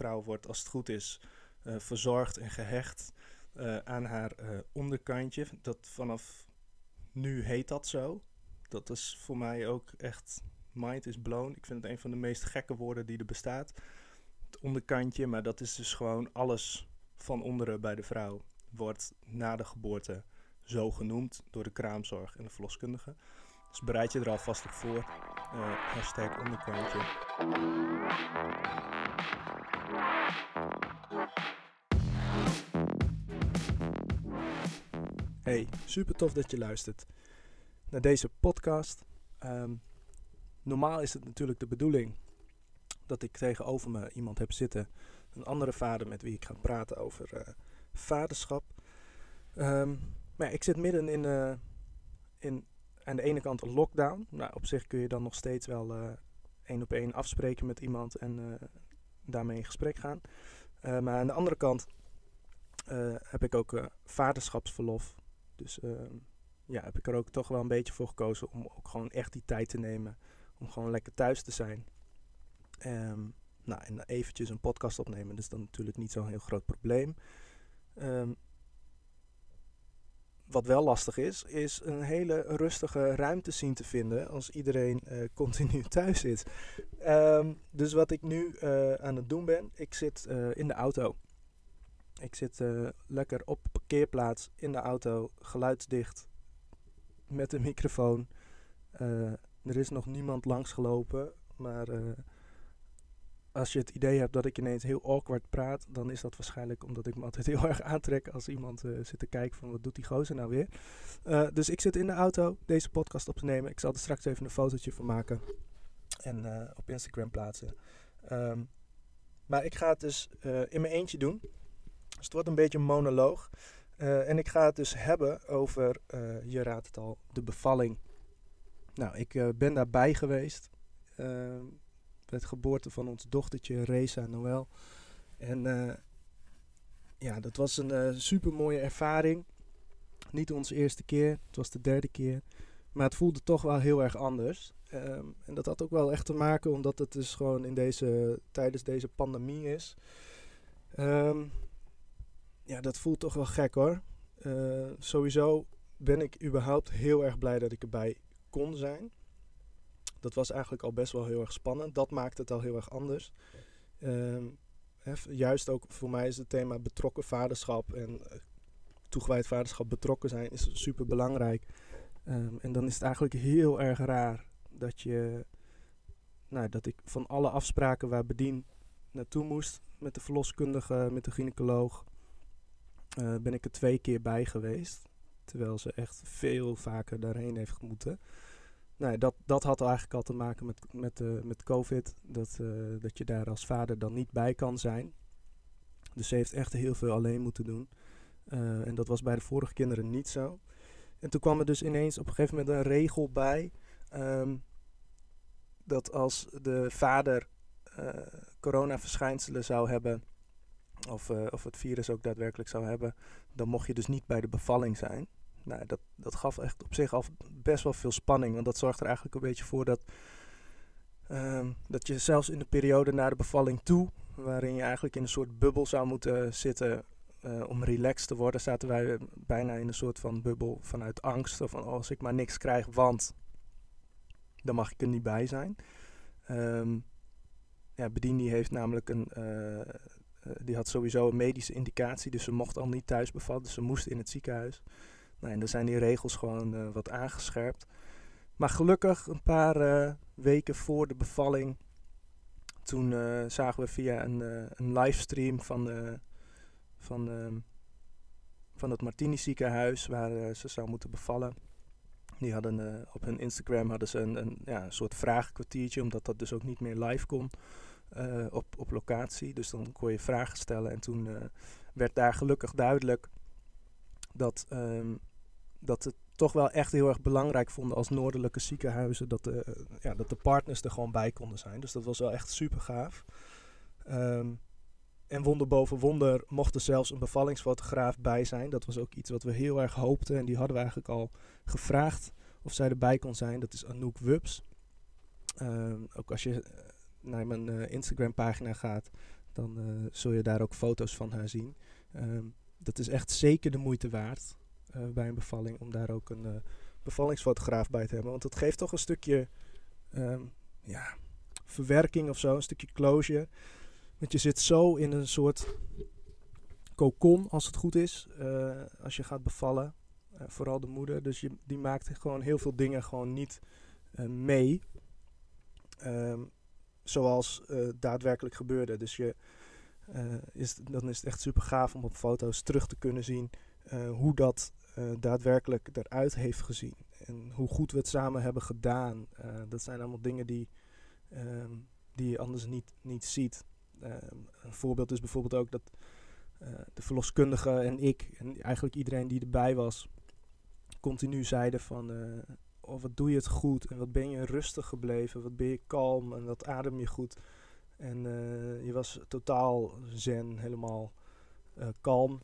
vrouw wordt, als het goed is, uh, verzorgd en gehecht uh, aan haar onderkantje. Dat vanaf nu heet dat zo. Dat is voor mij ook echt mind is blown. Ik vind het een van de meest gekke woorden die er bestaat. Het onderkantje, maar dat is dus gewoon alles van onderen bij de vrouw. Wordt na de geboorte zo genoemd door de kraamzorg en de verloskundige. Dus bereid je er alvast op voor. Uh, hashtag onderkantje. Hey, super tof dat je luistert naar deze podcast. Um, normaal is het natuurlijk de bedoeling dat ik tegenover me iemand heb zitten, een andere vader met wie ik ga praten over uh, vaderschap. Um, maar ja, ik zit midden in, uh, in aan de ene kant een lockdown. Nou, op zich kun je dan nog steeds wel uh, één op één afspreken met iemand en daarmee in gesprek gaan. maar aan de andere kant heb ik ook vaderschapsverlof. Dus ehm, ja, heb ik er ook toch wel een beetje voor gekozen om ook gewoon echt die tijd te nemen om gewoon lekker thuis te zijn. Um, nou, en eventjes een podcast opnemen, dus dan natuurlijk niet zo'n heel groot probleem. Um, wat wel lastig is, is een hele rustige ruimte zien te vinden als iedereen uh, continu thuis zit. Um, dus wat ik nu uh, aan het doen ben, ik zit uh, in de auto. Ik zit lekker op parkeerplaats in de auto, geluidsdicht, met een microfoon. Er is nog niemand langsgelopen, maar als je het idee hebt dat ik ineens heel awkward praat, dan is dat waarschijnlijk omdat ik me altijd heel erg aantrek als iemand uh, zit te kijken van wat doet die gozer nou weer. Uh, dus ik zit in de auto deze podcast op te nemen. Ik zal er straks even een fotootje van maken en op Instagram plaatsen. Um, maar ik ga het dus in mijn eentje doen. Dus het wordt een beetje een monoloog. en ik ga het dus hebben over, je raadt het al, de bevalling nou, ik ben daarbij geweest. Het geboorte van ons dochtertje Reza Noël. En uh, ja, dat was een uh, super mooie ervaring. Niet onze eerste keer, het was de derde keer. Maar het voelde toch wel heel erg anders. Um, en dat had ook wel echt te maken omdat het dus gewoon in deze, tijdens deze pandemie is. Um, ja, dat voelt toch wel gek hoor. sowieso ben ik überhaupt heel erg blij dat ik erbij kon zijn. Dat was eigenlijk al best wel heel erg spannend. Dat maakte het al heel erg anders. Um, juist ook voor mij is het thema betrokken vaderschap en uh, toegewijd vaderschap betrokken zijn is super belangrijk. Um, en dan is het eigenlijk heel erg raar dat je, nou, dat ik van alle afspraken waar bedien naartoe moest met de verloskundige, met de gynaecoloog, uh, ben ik er twee keer bij geweest. Terwijl ze echt veel vaker daarheen heeft moeten. Nou, dat, dat had eigenlijk al te maken met, met, uh, met COVID. Dat, uh, dat je daar als vader dan niet bij kan zijn. Dus ze heeft echt heel veel alleen moeten doen. Uh, en dat was bij de vorige kinderen niet zo. En toen kwam er dus ineens op een gegeven moment een regel bij. Um, dat als de vader coronaverschijnselen zou hebben. Of, of het virus ook daadwerkelijk zou hebben. Dan mocht je dus niet bij de bevalling zijn nou, dat, dat gaf echt op zich al best wel veel spanning. Want dat zorgt er eigenlijk een beetje voor dat, um, dat je zelfs in de periode na de bevalling toe, waarin je eigenlijk in een soort bubbel zou moeten zitten uh, om relaxed te worden, zaten wij bijna in een soort van bubbel vanuit angst. Of van als ik maar niks krijg, want dan mag ik er niet bij zijn. Um, ja, Bedien die heeft namelijk een, uh, uh, die had sowieso een medische indicatie, dus ze mocht al niet thuis bevallen, dus ze moest in het ziekenhuis. Nou, en dan zijn die regels gewoon uh, wat aangescherpt. Maar gelukkig, een paar uh, weken voor de bevalling, toen uh, zagen we via een, een livestream van, van, ehm, van het Martini ziekenhuis, waar ze zou moeten bevallen. Die hadden op hun Instagram hadden ze een, een, ja, een soort vragenkwartiertje, omdat dat dus ook niet meer live kon op, op locatie. Dus dan kon je vragen stellen. En toen werd daar gelukkig duidelijk dat um, dat het toch wel echt heel erg belangrijk vonden als noordelijke ziekenhuizen dat de, ja, dat de partners er gewoon bij konden zijn. Dus dat was wel echt super gaaf. Um, en wonder boven wonder mocht er zelfs een bevallingsfotograaf bij zijn. Dat was ook iets wat we heel erg hoopten. En die hadden we eigenlijk al gevraagd of zij erbij kon zijn. Dat is Anouk Wubs. Um, ook als je naar mijn uh, Instagram pagina gaat, dan zul je daar ook foto's van haar zien. Ehm, dat is echt zeker de moeite waard bij een bevalling om daar ook een bevallingsfotograaf bij te hebben. Want het geeft toch een stukje ehm, ja, verwerking of zo, een stukje closure. Want je zit zo in een soort cocon, als het goed is, uh, als je gaat bevallen. Vooral de moeder. Dus je, die maakt gewoon heel veel dingen gewoon niet mee. Um, zoals daadwerkelijk gebeurde. Dus je, is, dan is het echt super gaaf om op foto's terug te kunnen zien hoe dat daadwerkelijk eruit heeft gezien. En hoe goed we het samen hebben gedaan. dat zijn allemaal dingen die, um, die je anders niet, niet ziet. Ehm, een voorbeeld is bijvoorbeeld ook dat uh, de verloskundige en ik, en eigenlijk iedereen die erbij was, continu zeiden van, uh, oh wat doe je het goed en wat ben je rustig gebleven, wat ben je kalm en wat adem je goed. En je was totaal zen, helemaal kalm.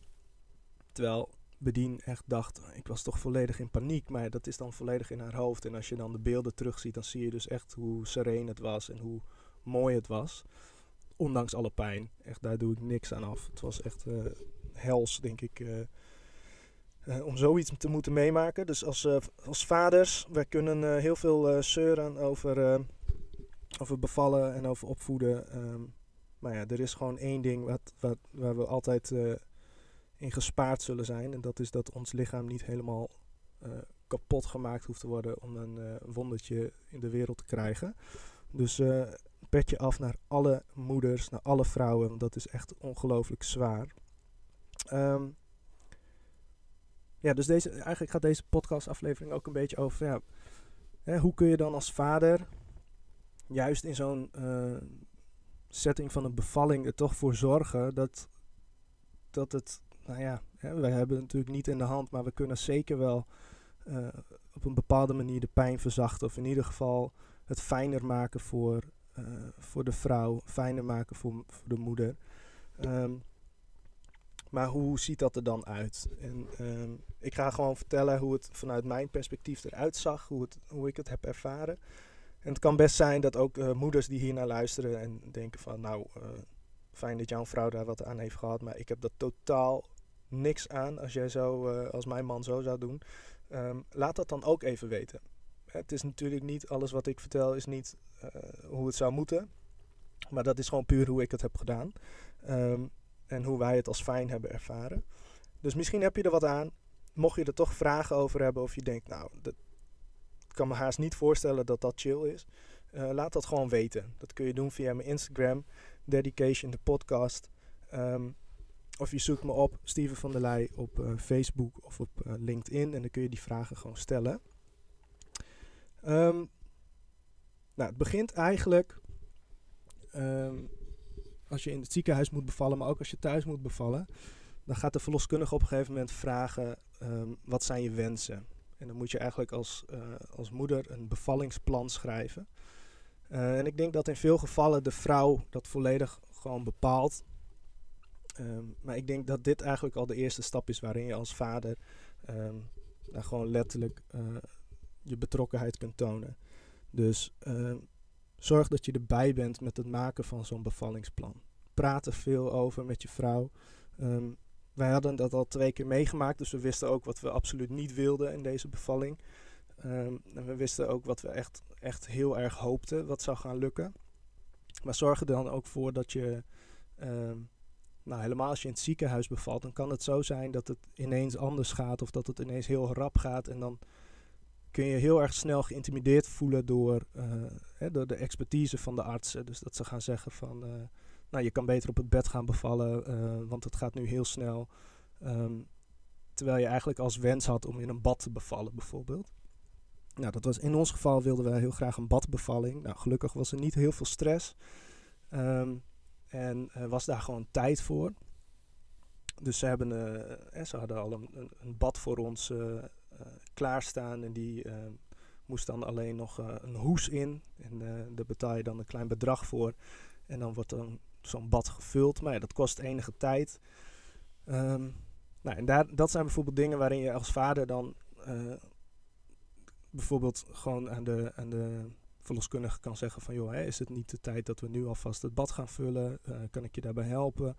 Terwijl Bedien echt dacht, ik was toch volledig in paniek, maar dat is dan volledig in haar hoofd. En als je dan de beelden terugziet, dan zie je dus echt hoe sereen het was en hoe mooi het was ondanks alle pijn. Echt, daar doe ik niks aan af. Het was echt uh, hels, denk ik, uh, uh, om zoiets te moeten meemaken. Dus als, als vaders, wij kunnen heel veel zeuren over, over bevallen en over opvoeden. Um, maar ja, er is gewoon één ding wat, wat, waar we altijd in gespaard zullen zijn. En dat is dat ons lichaam niet helemaal kapot gemaakt hoeft te worden om een wondertje in de wereld te krijgen. Dus petje af naar alle moeders, naar alle vrouwen. Want dat is echt ongelooflijk zwaar. Um, ja, dus deze, eigenlijk gaat deze podcastaflevering ook een beetje over... Ja, hè, hoe kun je dan als vader juist in zo'n uh, setting van een bevalling er toch voor zorgen dat, dat het... Nou ja, hè, wij hebben het natuurlijk niet in de hand, maar we kunnen zeker wel... Uh, op een bepaalde manier de pijn verzachten. Of in ieder geval het fijner maken voor uh, voor de vrouw, fijner maken voor, de moeder. Um, maar hoe ziet dat er dan uit? En um, ik ga gewoon vertellen hoe het vanuit mijn perspectief eruit zag, hoe, het, hoe ik het heb ervaren. En het kan best zijn dat ook uh, moeders die hier naar luisteren en denken van nou, fijn dat jouw vrouw daar wat aan heeft gehad, maar ik heb dat totaal niks aan als jij zo, als mijn man zo zou doen. Um, laat dat dan ook even weten. Het is natuurlijk niet alles wat ik vertel, is niet uh, hoe het zou moeten. Maar dat is gewoon puur hoe ik het heb gedaan. Um, en hoe wij het als fijn hebben ervaren. Dus misschien heb je er wat aan. Mocht je er toch vragen over hebben of je denkt, nou, dat kan me haast niet voorstellen dat dat chill is. Uh, laat dat gewoon weten. Dat kun je doen via mijn Instagram, Dedication de podcast. Um, of je zoekt me op, Steven van der Leij, op uh, Facebook of op uh, LinkedIn. En dan kun je die vragen gewoon stellen. Um, nou, het begint eigenlijk um, als je in het ziekenhuis moet bevallen, maar ook als je thuis moet bevallen. Dan gaat de verloskundige op een gegeven moment vragen: um, wat zijn je wensen? En dan moet je eigenlijk als, uh, als moeder een bevallingsplan schrijven. En ik denk dat in veel gevallen de vrouw dat volledig gewoon bepaalt. Um, maar ik denk dat dit eigenlijk al de eerste stap is waarin je als vader nou gewoon letterlijk uh, je betrokkenheid kunt tonen. Dus uh, zorg dat je erbij bent met het maken van zo'n bevallingsplan. Praat er veel over met je vrouw. Wij hadden dat al twee keer meegemaakt, dus we wisten ook wat we absoluut niet wilden in deze bevalling. En we wisten ook wat we echt, echt heel erg hoopten wat zou gaan lukken. Maar zorg er dan ook voor dat je, nou helemaal als je in het ziekenhuis bevalt, dan kan het zo zijn dat het ineens anders gaat of dat het ineens heel rap gaat en dan kun je heel erg snel geïntimideerd voelen door, uh, hè, door de expertise van de artsen. Dus dat ze gaan zeggen van, uh, nou je kan beter op het bed gaan bevallen, uh, want het gaat nu heel snel. Um, terwijl je eigenlijk als wens had om in een bad te bevallen bijvoorbeeld. Nou, dat was in ons geval wilden wij heel graag een badbevalling. Nou, gelukkig was er niet heel veel stress. Um, en was daar gewoon tijd voor. Dus ze, hebben, ze hadden al een, bad voor ons eh, klaarstaan. En die eh, moest dan alleen nog eh, een hoes in. En daar betaal je dan een klein bedrag voor. En dan wordt dan zo'n bad gevuld. Maar ja, dat kost enige tijd. Um, nou, en daar, dat zijn bijvoorbeeld dingen waarin je als vader dan bijvoorbeeld gewoon aan de, aan de verloskundige kan zeggen van joh, is het niet de tijd dat we nu alvast het bad gaan vullen? Uh, kan ik je daarbij helpen?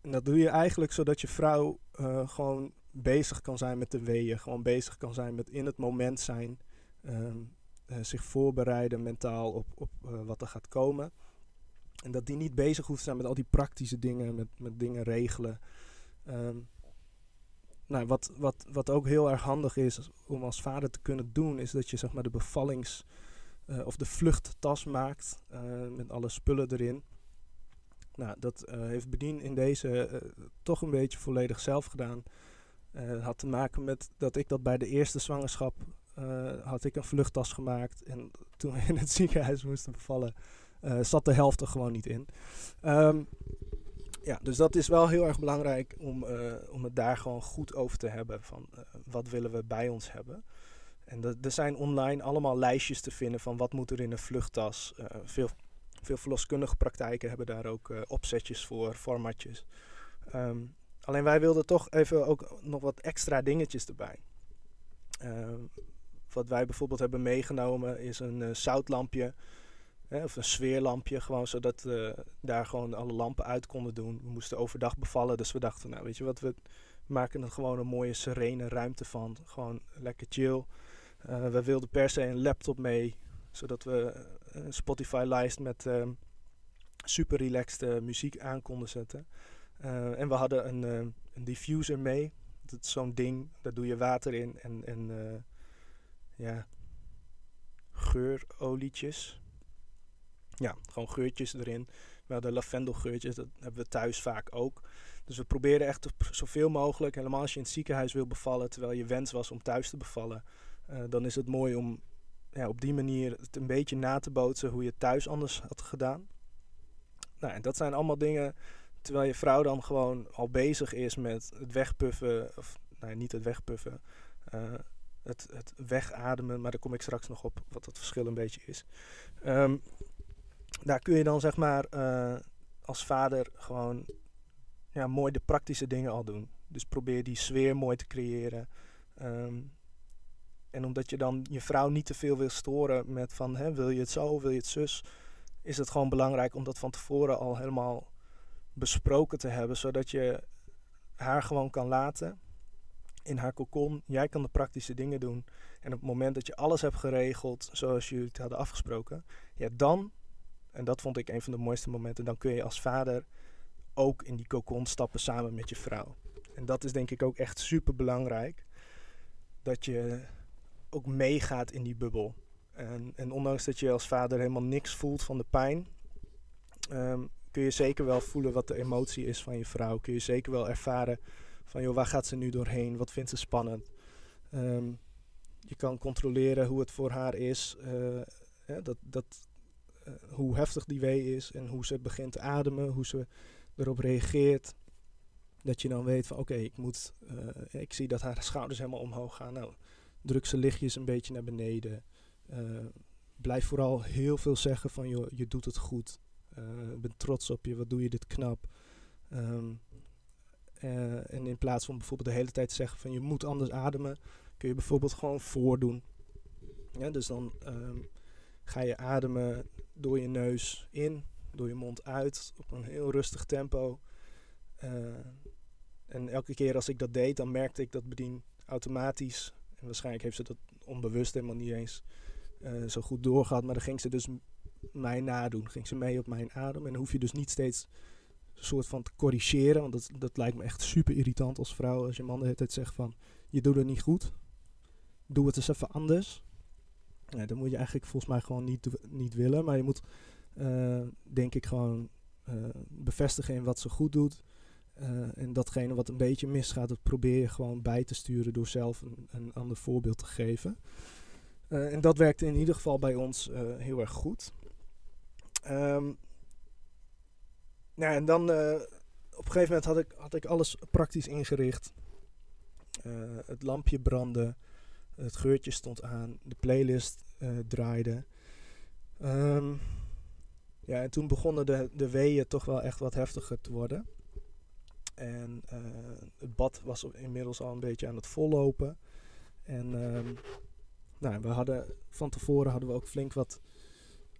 En dat doe je eigenlijk zodat je vrouw uh, gewoon bezig kan zijn met de weeën, gewoon bezig kan zijn met in het moment zijn, um, uh, zich voorbereiden mentaal op, op wat er gaat komen. En dat die niet bezig hoeft te zijn met al die praktische dingen, met, met dingen regelen. Um, nou, wat, wat, wat ook heel erg handig is om als vader te kunnen doen, is dat je zeg maar de bevallings- uh, of de vluchttas maakt uh, met alle spullen erin. Nou, dat uh, heeft Bedien in deze toch een beetje volledig zelf gedaan. Het had te maken met dat ik dat bij de eerste zwangerschap had ik een vluchttas gemaakt. En toen we in het ziekenhuis moesten bevallen, zat de helft er gewoon niet in. Um, ja, dus dat is wel heel erg belangrijk om, uh, om het daar gewoon goed over te hebben. Van uh, wat willen we bij ons hebben. En er zijn online allemaal lijstjes te vinden van wat moet er in een vluchttas. Uh, veel, veel verloskundige praktijken hebben daar ook opzetjes voor, formatjes. Um, alleen wij wilden toch even ook nog wat extra dingetjes erbij. Um, wat wij bijvoorbeeld hebben meegenomen is een zoutlampje Of een sfeerlampje, gewoon zodat we daar gewoon alle lampen uit konden doen. We moesten overdag bevallen, dus we dachten, nou weet je wat, we maken er gewoon een mooie serene ruimte van. Gewoon lekker chill. Uh, we wilden per se een laptop mee, zodat we een Spotify-lijst met uh, super relaxed muziek aan konden zetten. Eh, en we hadden een, een diffuser mee. Dat is zo'n ding, daar doe je water in en, en ja, geurolietjes ja, gewoon geurtjes erin. We hadden lavendelgeurtjes, dat hebben we thuis vaak ook. Dus we proberen echt zoveel mogelijk, helemaal als je in het ziekenhuis wil bevallen, terwijl je wens was om thuis te bevallen, uh, dan is het mooi om ja, op die manier het een beetje na te bootsen hoe je het thuis anders had gedaan. Nou, en dat zijn allemaal dingen, terwijl je vrouw dan gewoon al bezig is met het wegpuffen, of nee, niet het wegpuffen, uh, het, het wegademen, maar daar kom ik straks nog op wat het verschil een beetje is. Um, daar kun je dan zeg maar uh, als vader gewoon ja, mooi de praktische dingen al doen. Dus probeer die sfeer mooi te creëren. Um, en omdat je dan je vrouw niet te veel wil storen met van hè, wil je het zo, wil je het zus, is het gewoon belangrijk om dat van tevoren al helemaal besproken te hebben, zodat je haar gewoon kan laten in haar kokon. Jij kan de praktische dingen doen. En op het moment dat je alles hebt geregeld zoals jullie het hadden afgesproken, ja, dan en dat vond ik een van de mooiste momenten. Dan kun je als vader ook in die cocon stappen samen met je vrouw. En dat is denk ik ook echt super belangrijk. Dat je ook meegaat in die bubbel. En, en, ondanks dat je als vader helemaal niks voelt van de pijn, um, kun je zeker wel voelen wat de emotie is van je vrouw. Kun je zeker wel ervaren van, joh, waar gaat ze nu doorheen? Wat vindt ze spannend? Um, je kan controleren hoe het voor haar is. Ja, dat, dat, hoe heftig die wee is en hoe ze begint te ademen, hoe ze erop reageert. Dat je dan weet van oké, ik moet, uh, ik zie dat haar schouders helemaal omhoog gaan. Nou, druk ze lichtjes een beetje naar beneden. Uh, blijf vooral heel veel zeggen van joh, je doet het goed. Ik ben trots op je, wat doe je dit knap. Um, en in plaats van bijvoorbeeld de hele tijd te zeggen van je moet anders ademen, kun je bijvoorbeeld gewoon voordoen. Ja, dus dan um, ga je ademen door je neus in, door je mond uit, op een heel rustig tempo. Uh, en elke keer als ik dat deed, dan merkte ik dat bedien automatisch. En waarschijnlijk heeft ze dat onbewust helemaal niet eens uh, zo goed doorgehad. Maar dan ging ze dus mij nadoen. Ging ze mee op mijn adem. En dan hoef je dus niet steeds een soort van te corrigeren. Want dat, dat lijkt me echt super irritant als vrouw. Als je man de hele tijd zegt van, je doet het niet goed. Doe het eens even anders. Ja, dat moet je eigenlijk volgens mij gewoon niet, niet willen. Maar je moet, uh, denk ik, gewoon uh, bevestigen in wat ze goed doet. Uh, en datgene wat een beetje misgaat, dat probeer je gewoon bij te sturen door zelf een, een ander voorbeeld te geven. en dat werkte in ieder geval bij ons heel erg goed. Um, nou, en dan op een gegeven moment had ik, had ik alles praktisch ingericht. het lampje brandde. Het geurtje stond aan, de playlist uh, draaide. Um, ja, en toen begonnen de, de weeën toch wel echt wat heftiger te worden. En uh, het bad was inmiddels al een beetje aan het vollopen. En um, nou, we hadden van tevoren hadden we ook flink wat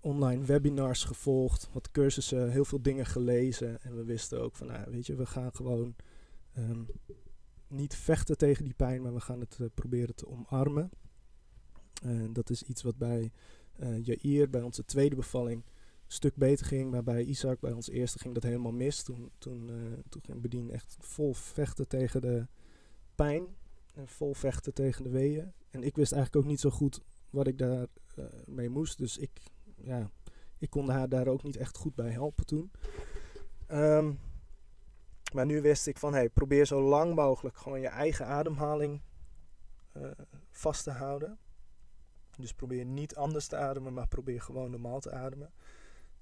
online webinars gevolgd, wat cursussen, heel veel dingen gelezen. En we wisten ook van, nou, weet je, we gaan gewoon ehm, niet vechten tegen die pijn, maar we gaan het uh, proberen te omarmen. En dat is iets wat bij uh, Jair, bij onze tweede bevalling, een stuk beter ging. Maar bij Isaac, bij ons eerste, ging dat helemaal mis. Toen, toen, uh, toen ging Bedien echt vol vechten tegen de pijn. En vol vechten tegen de weeën. En ik wist eigenlijk ook niet zo goed wat ik daar uh, mee moest. Dus ik, ja, ik kon haar daar ook niet echt goed bij helpen toen. Um, maar nu wist ik van, hey, probeer zo lang mogelijk gewoon je eigen ademhaling uh, vast te houden. Dus probeer niet anders te ademen, maar probeer gewoon normaal te ademen.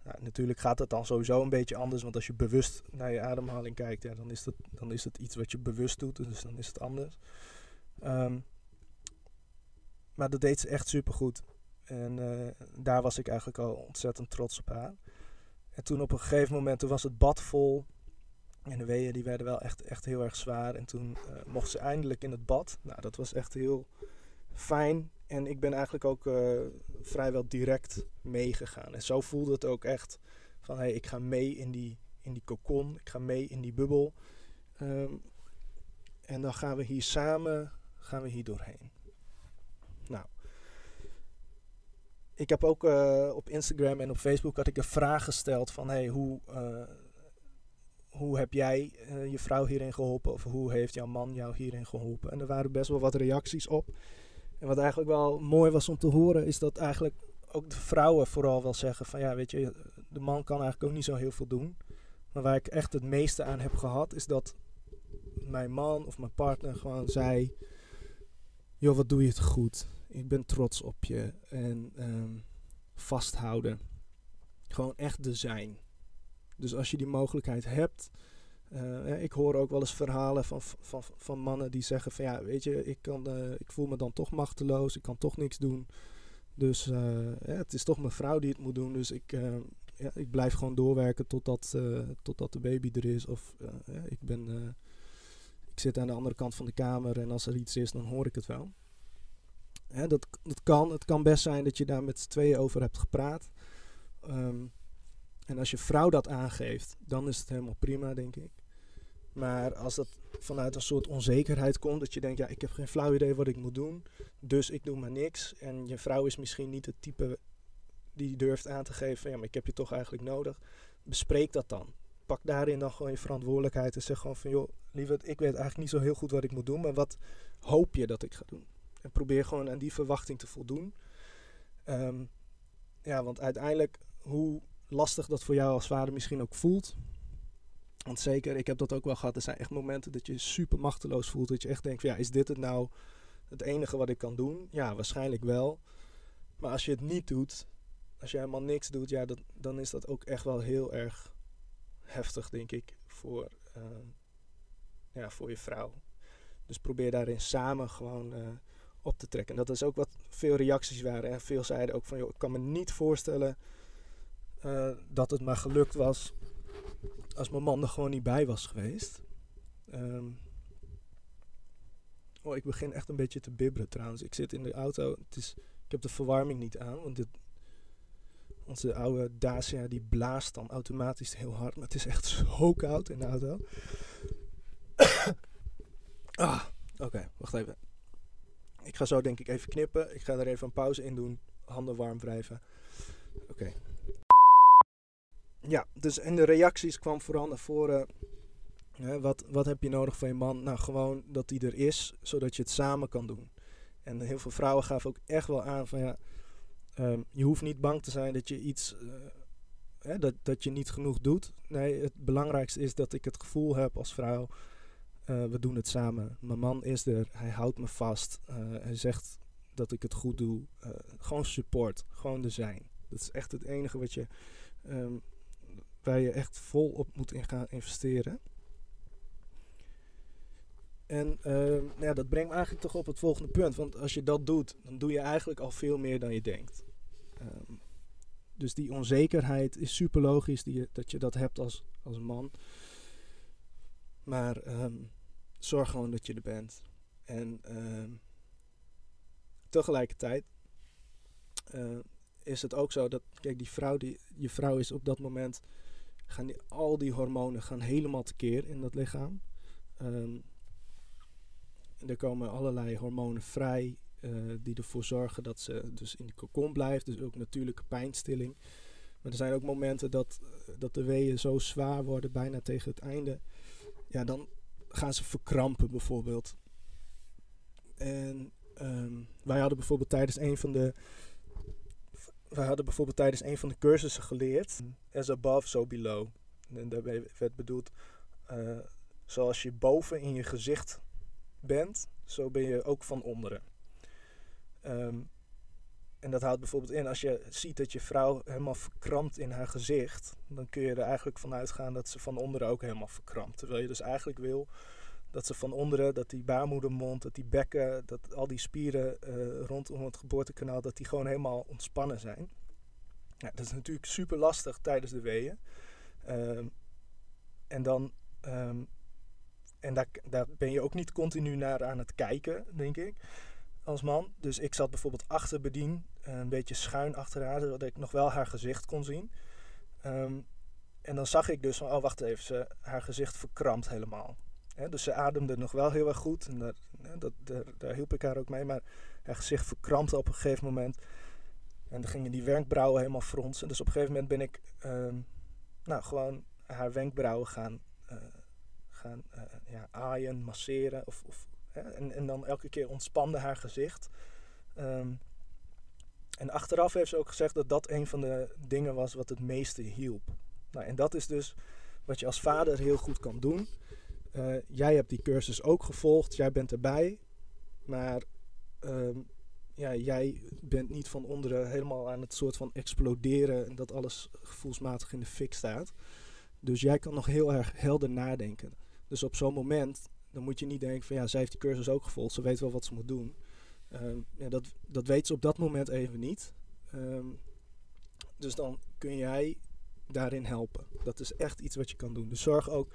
Nou, natuurlijk gaat dat dan sowieso een beetje anders, want als je bewust naar je ademhaling kijkt, dan, is dat, dan is het iets wat je bewust doet, dus dan is het anders. Um, maar dat deed ze echt supergoed. En uh, daar was ik eigenlijk al ontzettend trots op haar. En toen op een gegeven moment, toen was het bad vol. En de weeën die werden wel echt, echt heel erg zwaar. En toen uh, mocht ze eindelijk in het bad. Nou, dat was echt heel fijn. En ik ben eigenlijk ook uh, vrijwel direct meegegaan. En zo voelde het ook echt van, hey, ik ga mee in die, in die kokon. Ik ga mee in die bubbel. Um, en dan gaan we hier samen, gaan we hier doorheen. Nou, ik heb ook uh, op Instagram en op Facebook had ik een vraag gesteld van, hey, hoe, hoe heb jij uh, je vrouw hierin geholpen? Of hoe heeft jouw man jou hierin geholpen? En er waren best wel wat reacties op. En wat eigenlijk wel mooi was om te horen, is dat eigenlijk ook de vrouwen vooral wel zeggen van ja, weet je, de man kan eigenlijk ook niet zo heel veel doen. Maar waar ik echt het meeste aan heb gehad, is dat mijn man of mijn partner gewoon zei: Joh, wat doe je het goed? Ik ben trots op je. En um, vasthouden. Gewoon echt de zijn. Dus als je die mogelijkheid hebt. Uh, ik hoor ook wel eens verhalen van, van, van mannen die zeggen van ja, weet je, ik, kan, uh, ik voel me dan toch machteloos, ik kan toch niks doen. Dus ja, het is toch mijn vrouw die het moet doen. Dus ik, ja, ik blijf gewoon doorwerken totdat, totdat de baby er is. Of ik, ben, ik zit aan de andere kant van de kamer en als er iets is, dan hoor ik het wel. Dat, dat kan. Het kan best zijn dat je daar met z'n tweeën over hebt gepraat. Um, en als je vrouw dat aangeeft, dan is het helemaal prima, denk ik. Maar als dat vanuit een soort onzekerheid komt, dat je denkt, ja, ik heb geen flauw idee wat ik moet doen, dus ik doe maar niks. En je vrouw is misschien niet het type die durft aan te geven, ja, maar ik heb je toch eigenlijk nodig. Bespreek dat dan. Pak daarin dan gewoon je verantwoordelijkheid en zeg gewoon van, joh, lieverd, ik weet eigenlijk niet zo heel goed wat ik moet doen, maar wat hoop je dat ik ga doen? En probeer gewoon aan die verwachting te voldoen. Um, ja, want uiteindelijk, hoe lastig dat voor jou als vader misschien ook voelt. Want zeker, ik heb dat ook wel gehad. Er zijn echt momenten dat je super machteloos voelt. Dat je echt denkt: ja, is dit het nou het enige wat ik kan doen? Ja, waarschijnlijk wel. Maar als je het niet doet, als je helemaal niks doet, ja, dan is dat ook echt wel heel erg heftig, denk ik, voor, uh, ja, voor je vrouw. Dus probeer daarin samen gewoon uh, op te trekken. En dat is ook wat veel reacties waren. En veel zeiden ook van, joh, ik kan me niet voorstellen uh, dat het maar gelukt was als mijn man er gewoon niet bij was geweest. Um, oh, ik begin echt een beetje te bibberen trouwens. Ik zit in de auto. Het is, ik heb de verwarming niet aan, want dit, onze oude Dacia die blaast dan automatisch heel hard. Maar het is echt zo koud in de auto. ah, oké, wacht even. Ik ga zo denk ik even knippen. Ik ga er even een pauze in doen. Handen warm wrijven. Oké. Ja, dus in de reacties kwam vooral naar voren. Hè, wat, wat heb je nodig van je man? Nou, gewoon dat hij er is, zodat je het samen kan doen. En heel veel vrouwen gaven ook echt wel aan van ja, um, je hoeft niet bang te zijn dat je iets, uh, hè, dat, dat je niet genoeg doet. Nee, het belangrijkste is dat ik het gevoel heb als vrouw, uh, we doen het samen. Mijn man is er, hij houdt me vast, uh, hij zegt dat ik het goed doe. gewoon support, gewoon er zijn. Dat is echt het enige wat je um, waar je echt vol op moet in gaan investeren. En uh, ja, dat brengt me eigenlijk toch op het volgende punt. Want als je dat doet, dan doe je eigenlijk al veel meer dan je denkt. Um, dus die onzekerheid is super logisch die dat je dat hebt als, als man. Maar um, zorg gewoon dat je er bent. En tegelijkertijd uh, is het ook zo dat, kijk, die vrouw, die, je vrouw is op dat moment, gaan die, al die hormonen gaan helemaal tekeer in dat lichaam. En er komen allerlei hormonen vrij uh, die ervoor zorgen dat ze dus in de cocon blijft, dus ook natuurlijke pijnstilling. Maar er zijn ook momenten dat, dat de weeën zo zwaar worden, bijna tegen het einde. Ja, dan gaan ze verkrampen bijvoorbeeld. En um, wij hadden bijvoorbeeld tijdens een van de wij hadden bijvoorbeeld tijdens een van de cursussen geleerd as above, so below. En daarbij werd bedoeld uh, zoals je boven in je gezicht bent, zo ben je ook van onderen. Um, en dat houdt bijvoorbeeld in, als je ziet dat je vrouw helemaal verkrampt in haar gezicht, dan kun je er eigenlijk van uitgaan dat ze van onderen ook helemaal verkrampt. Terwijl je dus eigenlijk wil dat ze van onderen, dat die baarmoedermond, dat die bekken, dat al die spieren uh, rondom het geboortekanaal, dat die gewoon helemaal ontspannen zijn. Dat is natuurlijk super lastig tijdens de weeën. Um, en dan, um, en daar, daar ben je ook niet continu naar aan het kijken, denk ik, als man. Dus ik zat bijvoorbeeld achter bedien, een beetje schuin achter haar, zodat ik nog wel haar gezicht kon zien. Um, en dan zag ik dus van, oh wacht even, ze, haar gezicht verkrampt helemaal dus ze ademde nog wel heel erg goed. En daar, dat, daar, hielp ik haar ook mee. Maar haar gezicht verkrampte op een gegeven moment. En dan gingen die wenkbrauwen helemaal fronsen. Dus op een gegeven moment ben ik uh, nou, gewoon haar wenkbrauwen gaan, uh, gaan uh, ja, aaien, masseren. Of, of, en, en dan elke keer ontspande haar gezicht. Um, en achteraf heeft ze ook gezegd dat dat een van de dingen was wat het meeste hielp. Nou, en dat is dus wat je als vader heel goed kan doen. Uh, jij hebt die cursus ook gevolgd, jij bent erbij. Maar uh, ja, jij bent niet van onderen helemaal aan het soort van exploderen en dat alles gevoelsmatig in de fik staat. Dus jij kan nog heel erg helder nadenken. Dus op zo'n moment, dan moet je niet denken van ja, zij heeft die cursus ook gevolgd, ze weet wel wat ze moet doen. Um, ja, dat, dat weet ze op dat moment even niet. Um, dus dan kun jij daarin helpen. Dat is echt iets wat je kan doen. Dus zorg ook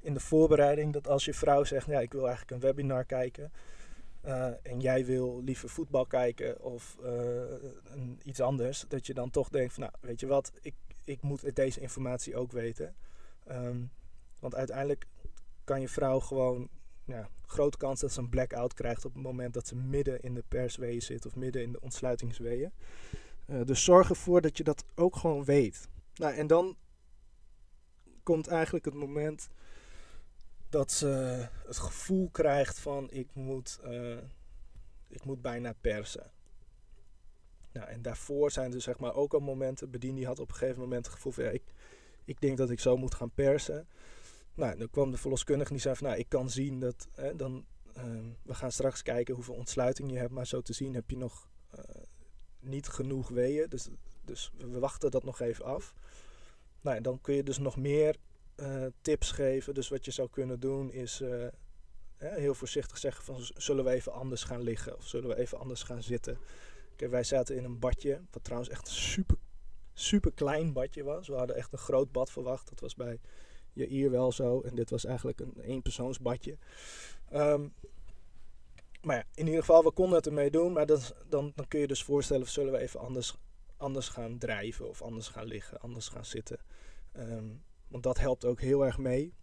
in de voorbereiding dat als je vrouw zegt, ja, ik wil eigenlijk een webinar kijken. Uh, en jij wil liever voetbal kijken of een, iets anders, dat je dan toch denkt van, nou, weet je wat, ik, ik moet deze informatie ook weten. Um, want uiteindelijk kan je vrouw gewoon, ja, grote kans dat ze een blackout krijgt op het moment dat ze midden in de persweeën zit of midden in de ontsluitingsweeën. Uh, dus zorg ervoor dat je dat ook gewoon weet. Nou, en dan komt eigenlijk het moment dat ze het gevoel krijgt van ik moet, uh, ik moet bijna persen. Nou, en daarvoor zijn er zeg maar ook al momenten, Bedien die had op een gegeven moment het gevoel van ik, ik denk dat ik zo moet gaan persen. Nou, dan kwam de verloskundige die zei van nou, ik kan zien dat, hè, dan, uh, we gaan straks kijken hoeveel ontsluiting je hebt, maar zo te zien heb je nog uh, niet genoeg weeën. Dus, dus we wachten dat nog even af. Nou, dan kun je dus nog meer uh, tips geven. Dus wat je zou kunnen doen is uh, heel voorzichtig zeggen van zullen we even anders gaan liggen of zullen we even anders gaan zitten. Kijk, wij zaten in een badje, wat trouwens echt een super, super klein badje was. We hadden echt een groot bad verwacht. Dat was bij hier wel zo. En dit was eigenlijk een eenpersoonsbadje. Um, maar ja, in ieder geval, we konden het ermee doen. Maar dan, dan, dan kun je dus voorstellen, zullen we even anders, anders gaan drijven of anders gaan liggen, anders gaan zitten. Um, want dat helpt ook heel erg mee.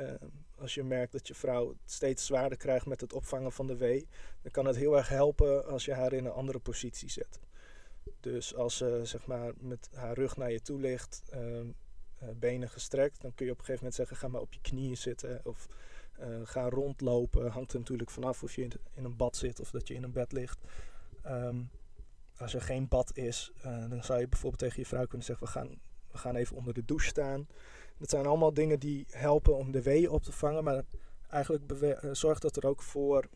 Uh, als je merkt dat je vrouw het steeds zwaarder krijgt met het opvangen van de wee, dan kan het heel erg helpen als je haar in een andere positie zet. Dus als ze zeg maar met haar rug naar je toe ligt, uh, benen gestrekt, dan kun je op een gegeven moment zeggen: ga maar op je knieën zitten of uh, ga rondlopen. Hangt er natuurlijk vanaf of je in een bad zit of dat je in een bed ligt. Um, als er geen bad is, dan zou je bijvoorbeeld tegen je vrouw kunnen zeggen: we gaan, we gaan even onder de douche staan. Dat zijn allemaal dingen die helpen om de weeën op te vangen. Maar eigenlijk eh, zorgt dat er ook voor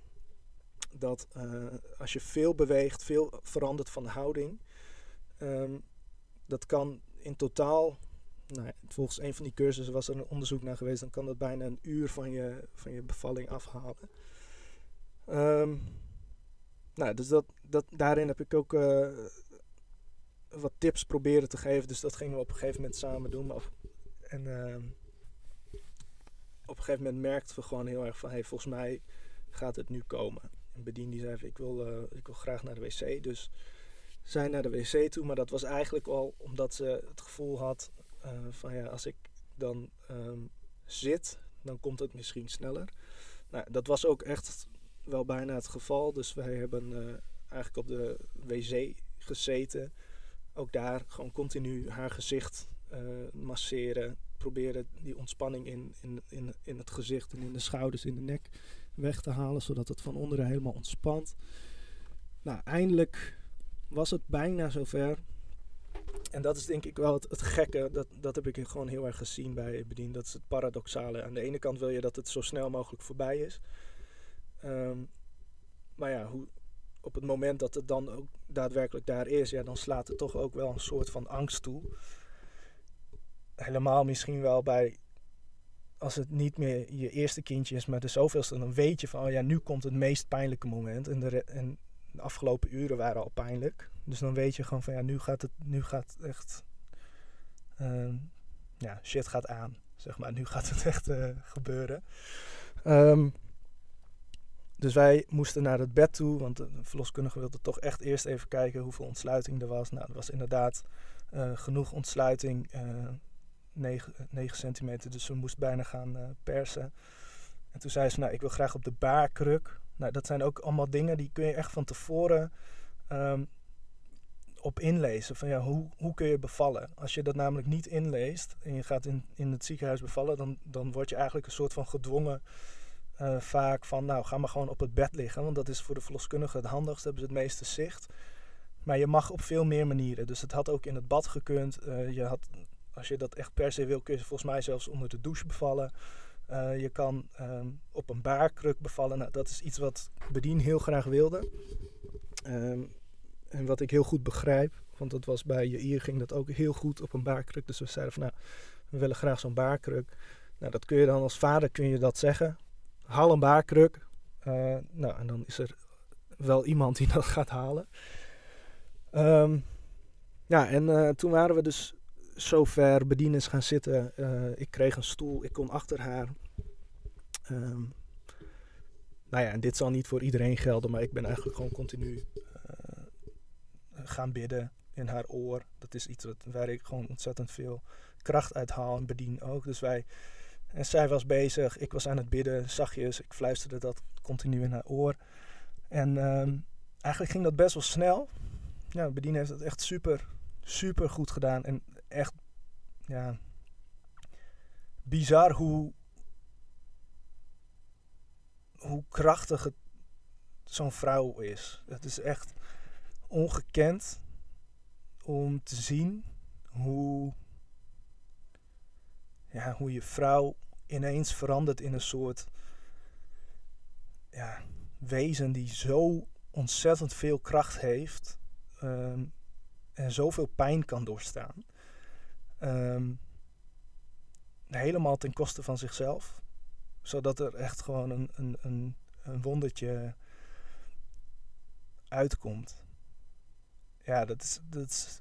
dat uh, als je veel beweegt, veel verandert van de houding. Um, dat kan in totaal, nou, volgens een van die cursussen was er een onderzoek naar geweest, dan kan dat bijna een uur van je, van je bevalling afhalen. Um, nou, dus dat, dat, daarin heb ik ook uh, wat tips proberen te geven. Dus dat gingen we op een gegeven moment samen doen. Maar en uh, op een gegeven moment merkten we gewoon heel erg van, hey, volgens mij gaat het nu komen. een bedien die zei: ik wil, eh, ik wil graag naar de wc. Dus zij naar de wc toe, maar dat was eigenlijk al omdat ze het gevoel had uh, van ja, als ik dan ehm, zit, dan komt het misschien sneller. Nou, dat was ook echt wel bijna het geval. Dus wij hebben uh, eigenlijk op de wc gezeten. Ook daar gewoon continu haar gezicht masseren. Proberen die ontspanning in, in, in, in het gezicht en in de schouders, in de nek weg te halen. Zodat het van onderen helemaal ontspant. Nou, eindelijk was het bijna zover. En dat is denk ik wel het, gekke. Dat, dat heb ik gewoon heel erg gezien bij Bedien. Dat is het paradoxale. Aan de ene kant wil je dat het zo snel mogelijk voorbij is. Um, maar ja, hoe, op het moment dat het dan ook daadwerkelijk daar is, ja, dan slaat het toch ook wel een soort van angst toe. Helemaal misschien wel bij als het niet meer je eerste kindje is, maar de zoveelste, dan weet je van, oh ja, nu komt het meest pijnlijke moment. En de, en de afgelopen uren waren al pijnlijk. Dus dan weet je gewoon van, ja, nu gaat het, nu gaat echt, uh, ja, shit gaat aan, zeg maar. Nu gaat het echt uh, gebeuren. Um, dus wij moesten naar het bed toe, want de verloskundige wilde toch echt eerst even kijken hoeveel ontsluiting er was. Nou, er was inderdaad uh, genoeg ontsluiting, uh, 9, 9, centimeter, dus we moesten bijna gaan uh, persen. En toen zei ze, nou, ik wil graag op de baarkruk. Nou, dat zijn ook allemaal dingen die kun je echt van tevoren um, op inlezen. Van ja, hoe, hoe kun je bevallen? Als je dat namelijk niet inleest en je gaat in, in het ziekenhuis bevallen, dan, dan word je eigenlijk een soort van gedwongen uh, vaak van, nou, ga maar gewoon op het bed liggen. Want dat is voor de verloskundige het handigst, hebben ze het meeste zicht. Maar je mag op veel meer manieren. Dus het had ook in het bad gekund. Je had, als je dat echt per se wil, kun je volgens mij zelfs onder de douche bevallen. Uh, je kan um, op een baarkruk bevallen. Nou, dat is iets wat Bedien heel graag wilde. Um, en wat ik heel goed begrijp. Want dat was bij Jair ging dat ook heel goed op een baarkruk. Dus we zeiden van nou, we willen graag zo'n baarkruk. Nou, dat kun je dan als vader kun je dat zeggen haal een baarkruk. Uh, nou, en dan is er wel iemand die dat gaat halen. Um, ja, en uh, toen waren we dus zover bedieners gaan zitten. Uh, ik kreeg een stoel, ik kon achter haar. Um, nou ja, en dit zal niet voor iedereen gelden, maar ik ben eigenlijk gewoon continu gaan bidden in haar oor. Dat is iets wat, waar ik gewoon ontzettend veel kracht uit haal en bedien ook. Dus wij en zij was bezig, ik was aan het bidden, zachtjes. Ik fluisterde dat continu in haar oor. En um, eigenlijk ging dat best wel snel. Ja, Bedien heeft het echt super, super goed gedaan. En echt, ja, bizar hoe, hoe krachtig zo'n vrouw is. Het is echt ongekend om te zien hoe, ja, hoe je vrouw ineens verandert in een soort ja, wezen die zo ontzettend veel kracht heeft um, en zoveel pijn kan doorstaan. Um, helemaal ten koste van zichzelf, zodat er echt gewoon een, een, een, een wondertje uitkomt. Ja, dat is, dat is,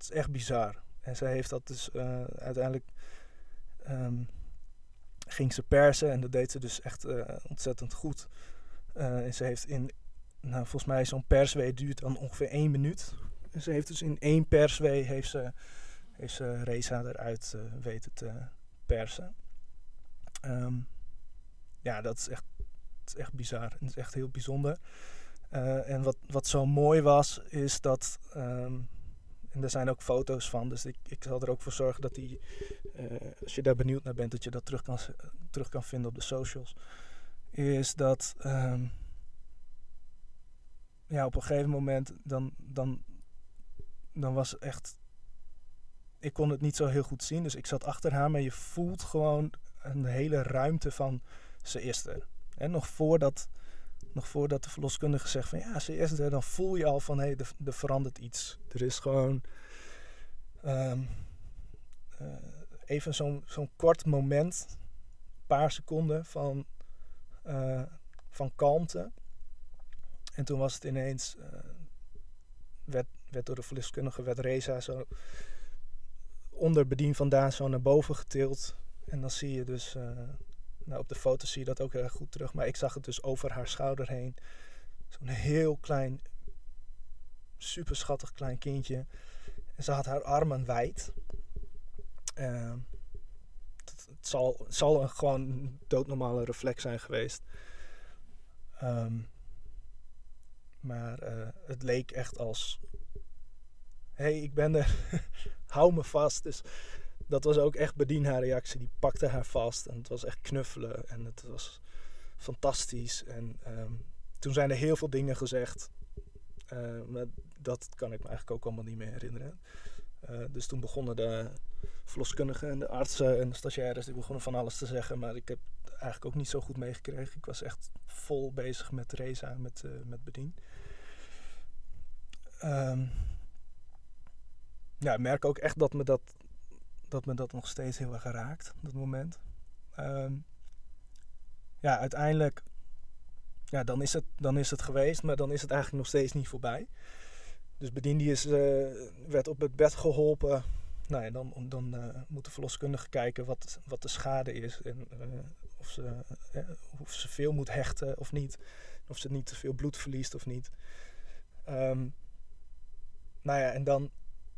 is echt bizar. En zij heeft dat dus uh, uiteindelijk um, ging ze persen en dat deed ze dus echt uh, ontzettend goed. Uh, en ze heeft in, nou, volgens mij zo'n perswee duurt dan ongeveer één minuut. En ze heeft dus in één perswee heeft ze, heeft ze Reza eruit uh, weten te persen. Um, ja, dat is echt, dat is echt bizar. Dat is echt heel bijzonder. en wat, wat zo mooi was, is dat um, en er zijn ook foto's van, dus ik, ik zal er ook voor zorgen dat die, als je daar benieuwd naar bent, dat je dat terug kan, terug kan vinden op de socials. Is dat um, ja, op een gegeven moment dan, dan, dan was echt. Ik kon het niet zo heel goed zien, dus ik zat achter haar, maar je voelt gewoon een hele ruimte van ze is er. En nog voordat nog voordat de verloskundige zegt van ja, ze is er, dan voel je al van hé, hey, er, verandert iets. Er is gewoon um, uh, even zo'n zo'n kort moment, een paar seconden van, uh, van kalmte. En toen was het ineens, uh, werd, werd door de verloskundige, werd Reza zo onder bedien vandaan zo naar boven getild. En dan zie je dus nou, op de foto zie je dat ook heel erg goed terug. Maar ik zag het dus over haar schouder heen. Zo'n heel klein, super schattig klein kindje. En ze had haar armen wijd. Uh, het, zal, zal een gewoon doodnormale reflex zijn geweest. Um, maar uh, het leek echt als: hey, ik ben er, hou me vast. Dus dat was ook echt bedien haar reactie. Die pakte haar vast en het was echt knuffelen en het was fantastisch. En um, toen zijn er heel veel dingen gezegd. Uh, maar dat kan ik me eigenlijk ook allemaal niet meer herinneren. Uh, dus toen begonnen de verloskundigen en de artsen en de stagiaires, die begonnen van alles te zeggen. Maar ik heb eigenlijk ook niet zo goed meegekregen. Ik was echt vol bezig met Reza, met, uh, met bedien. Um, ja, ik merk ook echt dat me dat, dat me dat nog steeds heel erg raakt, dat moment. Um, ja, uiteindelijk, ja, dan is, het, dan is het geweest, maar dan is het eigenlijk nog steeds niet voorbij. Dus bedien die is, uh, werd op het bed geholpen. Nou ja, dan, dan uh, moet de verloskundige kijken wat, wat de schade is. En uh, of, ze, of ze veel moet hechten of niet. Of ze niet te veel bloed verliest of niet. Um, nou ja, en dan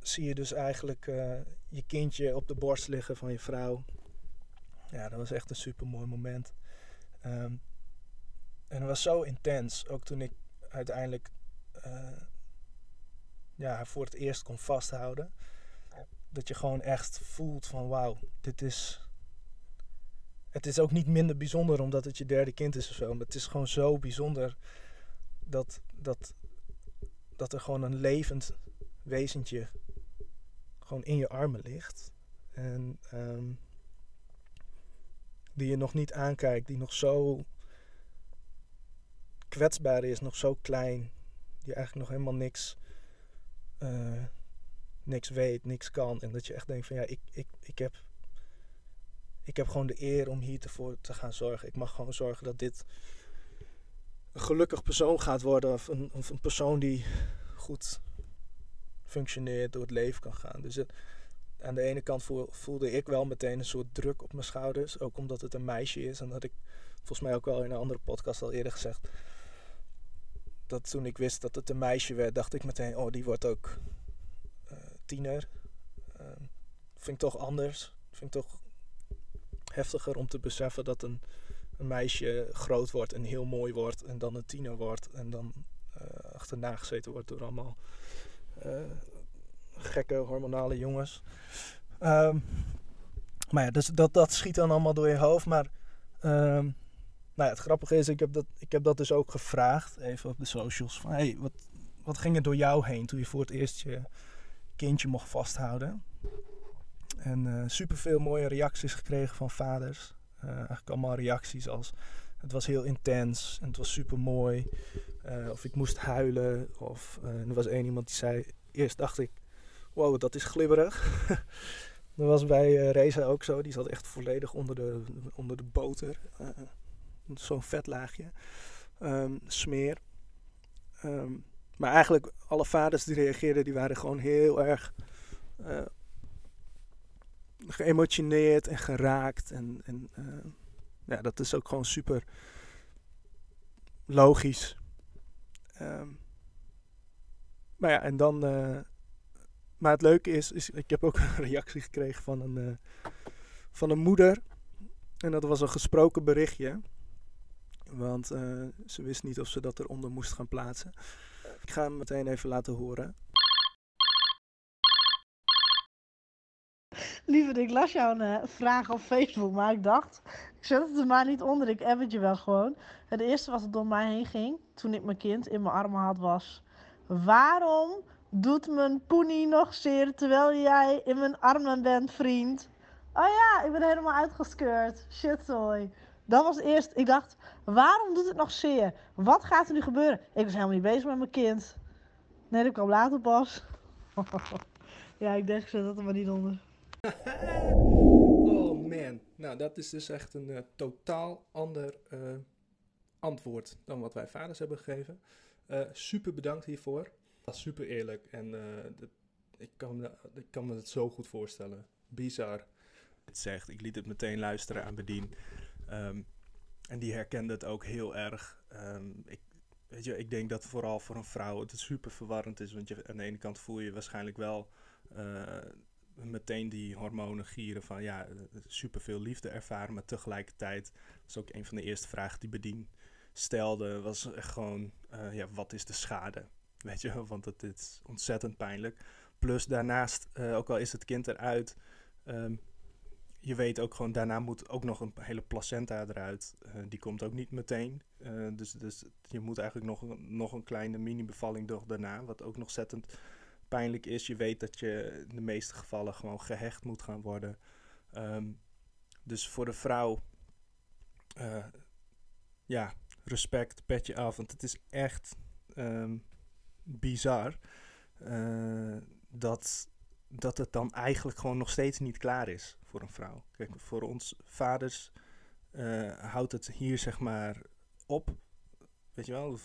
zie je dus eigenlijk uh, je kindje op de borst liggen van je vrouw. Ja, dat was echt een super mooi moment. Um, en het was zo intens, ook toen ik uiteindelijk uh, ja, haar voor het eerst kon vasthouden. Dat je gewoon echt voelt van wauw, dit is... Het is ook niet minder bijzonder omdat het je derde kind is of zo. Maar het is gewoon zo bijzonder dat, dat, dat er gewoon een levend wezentje gewoon in je armen ligt. En um, die je nog niet aankijkt, die nog zo kwetsbaar is, nog zo klein, die eigenlijk nog helemaal niks, uh, niks weet, niks kan. En dat je echt denkt van ja, ik, ik, ik, heb, ik heb gewoon de eer om hier voor te gaan zorgen. Ik mag gewoon zorgen dat dit een gelukkig persoon gaat worden. Of een, of een persoon die goed functioneert, door het leven kan gaan. Dus het, aan de ene kant voelde ik wel meteen een soort druk op mijn schouders. Ook omdat het een meisje is. En dat ik volgens mij ook wel in een andere podcast al eerder gezegd. Dat toen ik wist dat het een meisje werd, dacht ik meteen: oh, die wordt ook uh, tiener. Uh, vind ik toch anders. Vind ik toch heftiger om te beseffen dat een, een meisje groot wordt en heel mooi wordt. En dan een tiener wordt. En dan uh, achterna gezeten wordt door allemaal gekke hormonale jongens. Um, maar ja, dus dat, dat schiet dan allemaal door je hoofd. Maar um, nou ja, het grappige is, ik heb, dat, ik heb dat dus ook gevraagd, even op de socials. Van, hey, wat, wat ging er door jou heen toen je voor het eerst je kindje mocht vasthouden? En uh, superveel mooie reacties gekregen van vaders. Uh, eigenlijk allemaal reacties als het was heel intens en het was super mooi. Uh, of ik moest huilen. Of uh, er was één iemand die zei. Eerst dacht ik, wow, dat is glibberig. dat was bij uh, Reza ook zo. Die zat echt volledig onder de, onder de boter. Zo'n vetlaagje. Um, smeer. Um, maar eigenlijk alle vaders die reageerden, die waren gewoon heel erg geëmotioneerd en geraakt. En, en ja, dat is ook gewoon super logisch. Um, maar ja, en dan. Uh, maar het leuke is, is, ik heb ook een reactie gekregen van een, uh, van een moeder. En dat was een gesproken berichtje. Want uh, ze wist niet of ze dat eronder moest gaan plaatsen. Ik ga hem meteen even laten horen. Lieve, ik las jouw uh, vraag op Facebook, maar ik dacht, zet het er maar niet onder, ik app het je wel gewoon. Het eerste wat er door mij heen ging, toen ik mijn kind in mijn armen had, was... Waarom doet mijn poenie nog zeer terwijl jij in mijn armen bent, vriend? Oh ja, ik ben helemaal uitgeskeurd. Shit, sorry. Dat was eerst, ik dacht, waarom doet het nog zeer? Wat gaat er nu gebeuren? Ik was helemaal niet bezig met mijn kind. Nee, dat kwam later pas. ja, ik denk, ik zet dat er maar niet onder. nou dat is dus echt een uh, totaal ander uh, antwoord dan wat wij vaders hebben gegeven. Uh, super bedankt hiervoor. Super eerlijk en ik, kan me, ik kan me het zo goed voorstellen. Bizar. Het zegt, ik liet het meteen luisteren aan bedien. Ehm, en die herkende het ook heel erg. Ehm, ik, weet je, ik denk dat vooral voor een vrouw het super verwarrend is. Want je, aan de ene kant voel je waarschijnlijk wel eh, meteen die hormonen gieren van ja, super veel liefde ervaren. Maar tegelijkertijd was ook een van de eerste vragen die Bedien stelde, was gewoon, uh, ja, wat is de schade? Weet je, want het, is ontzettend pijnlijk. Plus daarnaast, uh, ook al is het kind eruit, um, je weet ook gewoon, daarna moet ook nog een hele placenta eruit. Die komt ook niet meteen. Dus, dus je moet eigenlijk nog, nog een kleine mini-bevalling daarna, wat ook nog ontzettend pijnlijk is. Je weet dat je in de meeste gevallen gewoon gehecht moet gaan worden. Um, dus voor de vrouw, uh, ja, respect, petje af. Want het is echt um, bizar dat dat het dan eigenlijk gewoon nog steeds niet klaar is voor een vrouw. Kijk, voor ons vaders uh, houdt het hier zeg maar op. Weet je wel,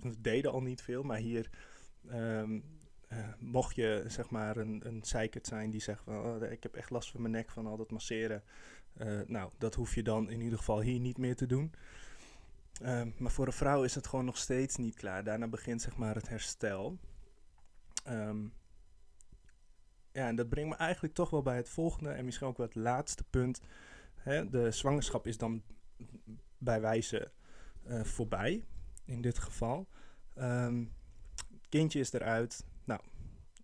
we deden al niet veel, maar hier um, uh, mocht je zeg maar een, een zeikert zijn die zegt van oh, ik heb echt last van mijn nek van al dat masseren. Uh, nou, dat hoef je dan in ieder geval hier niet meer te doen. Um, maar voor een vrouw is het gewoon nog steeds niet klaar. Daarna begint zeg maar het herstel. Um, ja, en dat brengt me eigenlijk toch wel bij het volgende en misschien ook wel het laatste punt. Hè, de zwangerschap is dan bij wijze uh, voorbij, in dit geval. Um, kindje is eruit.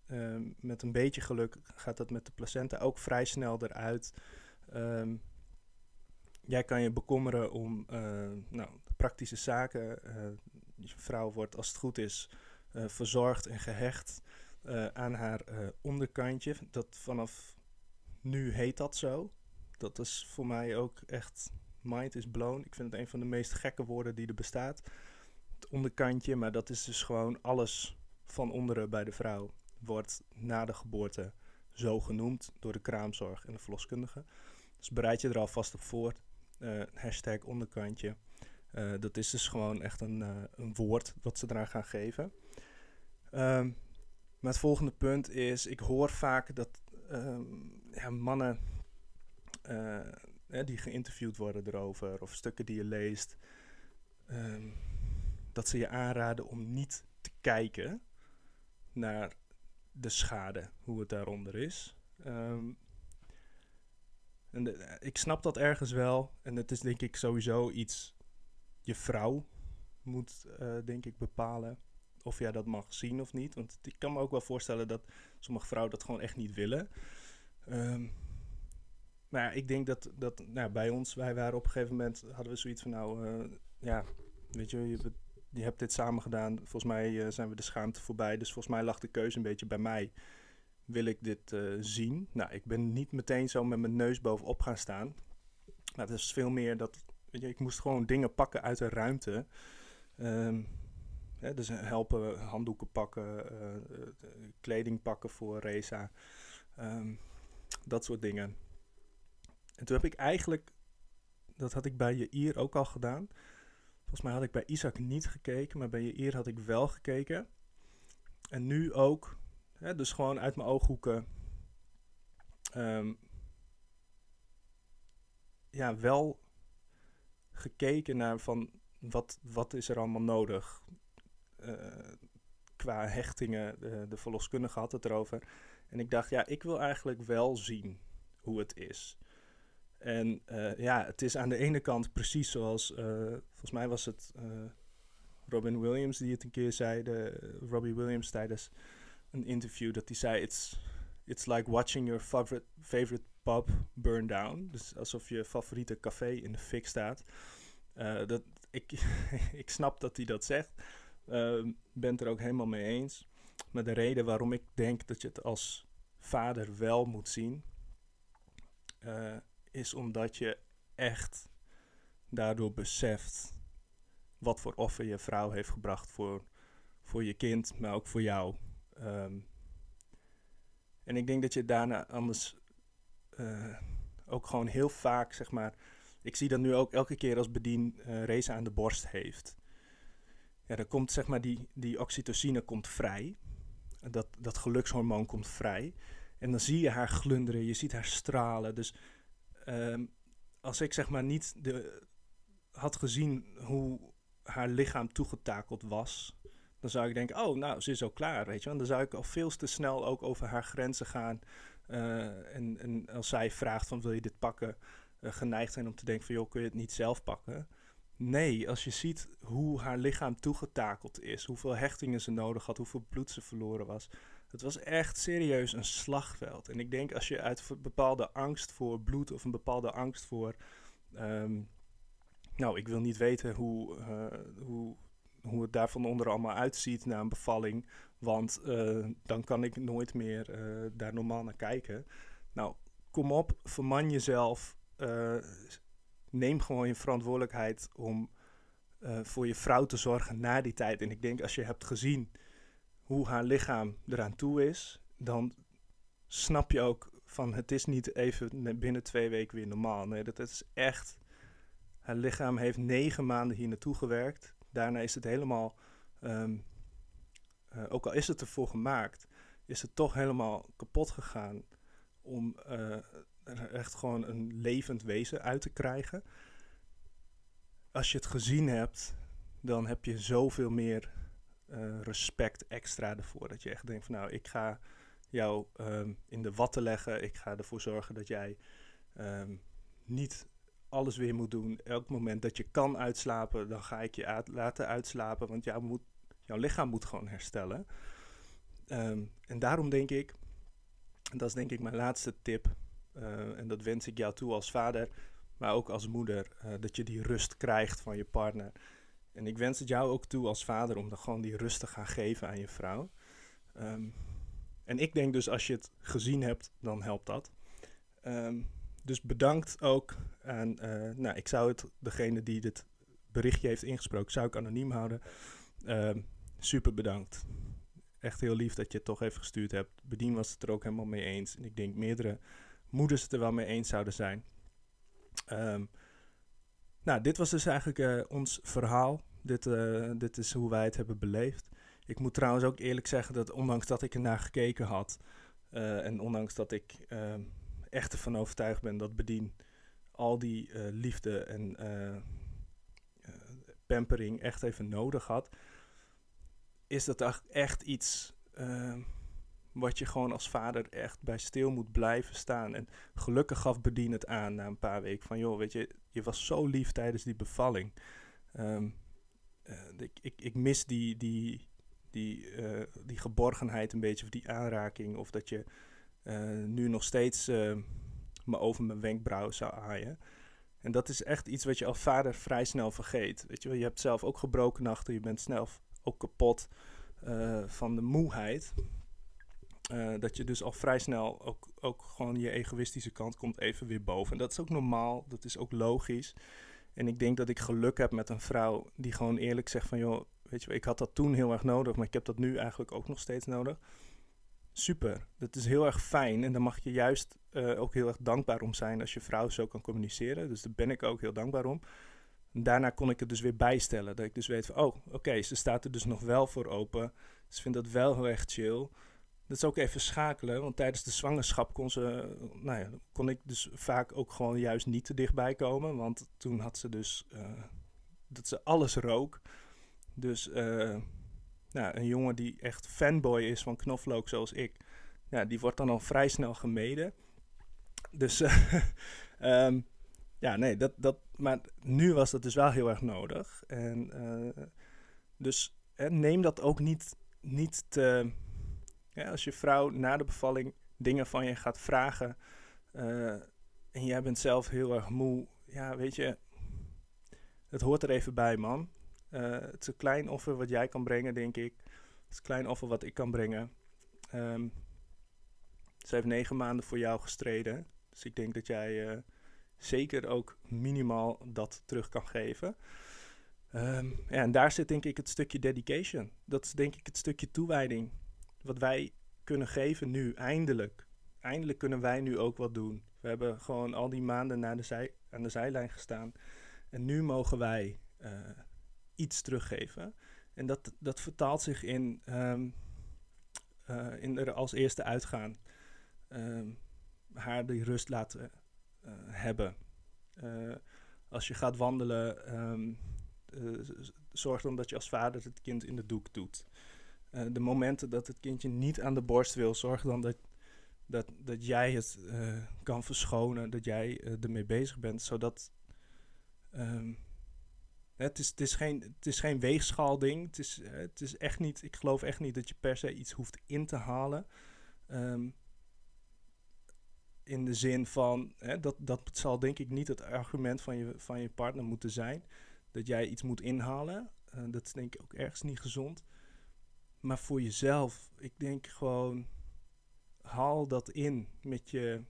Um, met een beetje geluk gaat dat met de placenta ook vrij snel eruit. Um, jij kan je bekommeren om uh, nou, praktische zaken. Uh, je vrouw wordt, als het goed is, verzorgd en gehecht aan haar onderkantje. Dat vanaf nu heet dat zo. Dat is voor mij ook echt mind is blown. Ik vind het een van de meest gekke woorden die er bestaat. Het onderkantje, maar dat is dus gewoon alles van onderen bij de vrouw. Wordt na de geboorte zo genoemd door de kraamzorg en de verloskundige. Dus bereid je er alvast op voor. Uh, hashtag onderkantje. dat is dus gewoon echt een, een woord wat ze eraan gaan geven. Um, maar het volgende punt is, ik hoor vaak dat um, ja, mannen die geïnterviewd worden erover, of stukken die je leest, um, dat ze je aanraden om niet te kijken naar de schade, hoe het daaronder is. Um, en ik snap dat ergens wel. En het is denk ik sowieso iets, je vrouw moet uh, denk ik bepalen of jij dat mag zien of niet. Want ik kan me ook wel voorstellen dat sommige vrouwen dat gewoon echt niet willen. Um, maar ja, ik denk dat, dat nou, bij ons, wij waren op een gegeven moment, hadden we zoiets van nou, uh, ja, weet je, je, je, hebt dit samen gedaan. Volgens mij uh, zijn we de schaamte voorbij. Dus volgens mij lag de keuze een beetje bij mij. Wil ik dit uh, zien? Nou, ik ben niet meteen zo met mijn neus bovenop gaan staan. Maar het is veel meer dat, weet je, ik moest gewoon dingen pakken uit de ruimte. Hè, dus helpen, handdoeken pakken, uh, kleding pakken voor Reza. Um, dat soort dingen. En toen heb ik eigenlijk, dat had ik bij Jair ook al gedaan. Volgens mij had ik bij Isaac niet gekeken, maar bij Jair had ik wel gekeken. En nu ook, hè, dus gewoon uit mijn ooghoeken. Um, ja, wel gekeken naar van wat, wat is er allemaal nodig. Eh, qua hechtingen, de, de verloskundige had het erover. En ik dacht, ja, ik wil eigenlijk wel zien hoe het is. En uh, ja, het is aan de ene kant precies zoals, uh, volgens mij was het uh, Robin Williams die het een keer zei, de, Robbie Williams tijdens een interview, dat hij zei, it's, it's like watching your favorite, favorite pub burn down. Dus alsof je favoriete café in de fik staat. dat, ik, ik snap dat hij dat zegt. Uh, ben er ook helemaal mee eens. Maar de reden waarom ik denk dat je het als vader wel moet zien, is omdat je echt daardoor beseft wat voor offer je vrouw heeft gebracht voor, voor je kind, maar ook voor jou. Um, en ik denk dat je daarna anders uh, ook gewoon heel vaak, zeg maar, ik zie dat nu ook elke keer als bedien uh, Reza aan de borst heeft ja, dan komt zeg maar die, die oxytocine komt vrij. Dat, dat gelukshormoon komt vrij. En dan zie je haar glunderen, je ziet haar stralen. Dus um, als ik zeg maar niet de, had gezien hoe haar lichaam toegetakeld was, dan zou ik denken, oh, nou, ze is ook klaar, weet je wel. Dan zou ik al veel te snel ook over haar grenzen gaan. Eh, en, en, als zij vraagt van, wil je dit pakken? Uh, geneigd zijn om te denken van, joh, kun je het niet zelf pakken? Nee, als je ziet hoe haar lichaam toegetakeld is, hoeveel hechtingen ze nodig had, hoeveel bloed ze verloren was. Het was echt serieus een slagveld. En ik denk als je uit bepaalde angst voor bloed of een bepaalde angst voor. Ehm, nou, ik wil niet weten hoe, uh, hoe, hoe het daar van onder allemaal uitziet na een bevalling. Want uh, dan kan ik nooit meer uh, daar normaal naar kijken. Nou, kom op, verman jezelf. neem gewoon je verantwoordelijkheid om voor je vrouw te zorgen na die tijd. En ik denk als je hebt gezien hoe haar lichaam eraan toe is, dan snap je ook van het is niet even binnen twee weken weer normaal. Nee, dat, is echt. Haar lichaam heeft negen maanden hier naartoe gewerkt. Daarna is het helemaal, ehm, eh, ook al is het ervoor gemaakt, is het toch helemaal kapot gegaan om uh, echt gewoon een levend wezen uit te krijgen. Als je het gezien hebt, dan heb je zoveel meer uh, respect extra ervoor. Dat je echt denkt van nou, ik ga jou um, in de watten leggen. Ik ga ervoor zorgen dat jij um, niet alles weer moet doen. Elk moment dat je kan uitslapen, dan ga ik je laten uitslapen. Want moet, jouw lichaam moet gewoon herstellen. Um, en daarom denk ik, dat is denk ik mijn laatste tip. Uh, en dat wens ik jou toe als vader, maar ook als moeder. Uh, dat je die rust krijgt van je partner. En ik wens het jou ook toe als vader om dan gewoon die rust te gaan geven aan je vrouw. Um, en ik denk dus als je het gezien hebt, dan helpt dat. Um, dus bedankt ook aan, uh, nou ik zou het, degene die dit berichtje heeft ingesproken, zou ik anoniem houden. Um, super bedankt. Echt heel lief dat je het toch even gestuurd hebt. Bedien was het er ook helemaal mee eens. En ik denk meerdere moeders het er wel mee eens zouden zijn. Nou, dit was dus eigenlijk uh, ons verhaal. Dit, uh, dit is hoe wij het hebben beleefd. Ik moet trouwens ook eerlijk zeggen dat ondanks dat ik ernaar gekeken had... Uh, en ondanks dat ik echt ervan overtuigd ben dat Bedien al die liefde en pampering echt even nodig had... is dat echt iets wat je gewoon als vader echt bij stil moet blijven staan. En gelukkig gaf Bedien het aan na een paar weken van... joh, weet je, je was zo lief tijdens die bevalling. Um, uh, ik, ik, mis die, die, die, uh, die geborgenheid een beetje, of die aanraking. Of dat je uh, nu nog steeds me over mijn wenkbrauw zou aaien. En dat is echt iets wat je als vader vrij snel vergeet. Weet je, wel? je hebt zelf ook gebroken nachten, je bent snel ook kapot van de moeheid. Uh, dat je dus al vrij snel ook, ook gewoon je egoïstische kant komt even weer boven. En dat is ook normaal, dat is ook logisch. En ik denk dat ik geluk heb met een vrouw die gewoon eerlijk zegt van... joh, weet je, ik had dat toen heel erg nodig, maar ik heb dat nu eigenlijk ook nog steeds nodig. Super, dat is heel erg fijn en daar mag je juist uh, ook heel erg dankbaar om zijn als je vrouw zo kan communiceren. Dus daar ben ik ook heel dankbaar om. Daarna kon ik het dus weer bijstellen. Dat ik dus weet van, oh, oké, ze staat er dus nog wel voor open. Ze vindt dat wel heel erg chill. Dat is ook even schakelen, want tijdens de zwangerschap kon, ze, nou ja, kon ik dus vaak ook gewoon juist niet te dichtbij komen. Want toen had ze dus uh, dat ze alles rook. Dus uh, nou, een jongen die echt fanboy is van knoflook zoals ik, ja, die wordt dan al vrij snel gemeden. Dus um, ja, nee, dat, dat, maar nu was dat dus wel heel erg nodig. En dus neem dat ook niet, niet te ja, als je vrouw na de bevalling dingen van je gaat vragen uh, en jij bent zelf heel erg moe, ja, weet je, het hoort er even bij, man. Uh, het is een klein offer wat jij kan brengen, denk ik. Het is een klein offer wat ik kan brengen. Um, ze heeft negen maanden voor jou gestreden. Dus ik denk dat jij uh, zeker ook minimaal dat terug kan geven. Um, ja, en daar zit denk ik het stukje dedication. Dat is denk ik het stukje toewijding wat wij kunnen geven nu, eindelijk. Eindelijk kunnen wij nu ook wat doen. We hebben gewoon al die maanden naar de zij, aan de zijlijn gestaan. En nu mogen wij uh, iets teruggeven. En dat, dat vertaalt zich in, um, uh, in er als eerste uitgaan. Um, haar die rust laten uh, hebben. Eh, als je gaat wandelen, ehm, eh, zorg dan dat je als vader het kind in de doek doet. Eh, de momenten dat het kindje niet aan de borst wil, zorg dan dat, dat, dat jij het kan verschonen, dat jij ermee bezig bent, zodat. Ehm, het is, het, is geen, het is geen weegschalding. Het is, het is echt niet. Ik geloof echt niet dat je per se iets hoeft in te halen. Ehm, in de zin van, hè, dat, dat zal denk ik niet het argument van je, van je partner moeten zijn. Dat jij iets moet inhalen. Uh, dat is denk ik ook ergens niet gezond. Maar voor jezelf, ik denk gewoon, haal dat in met je,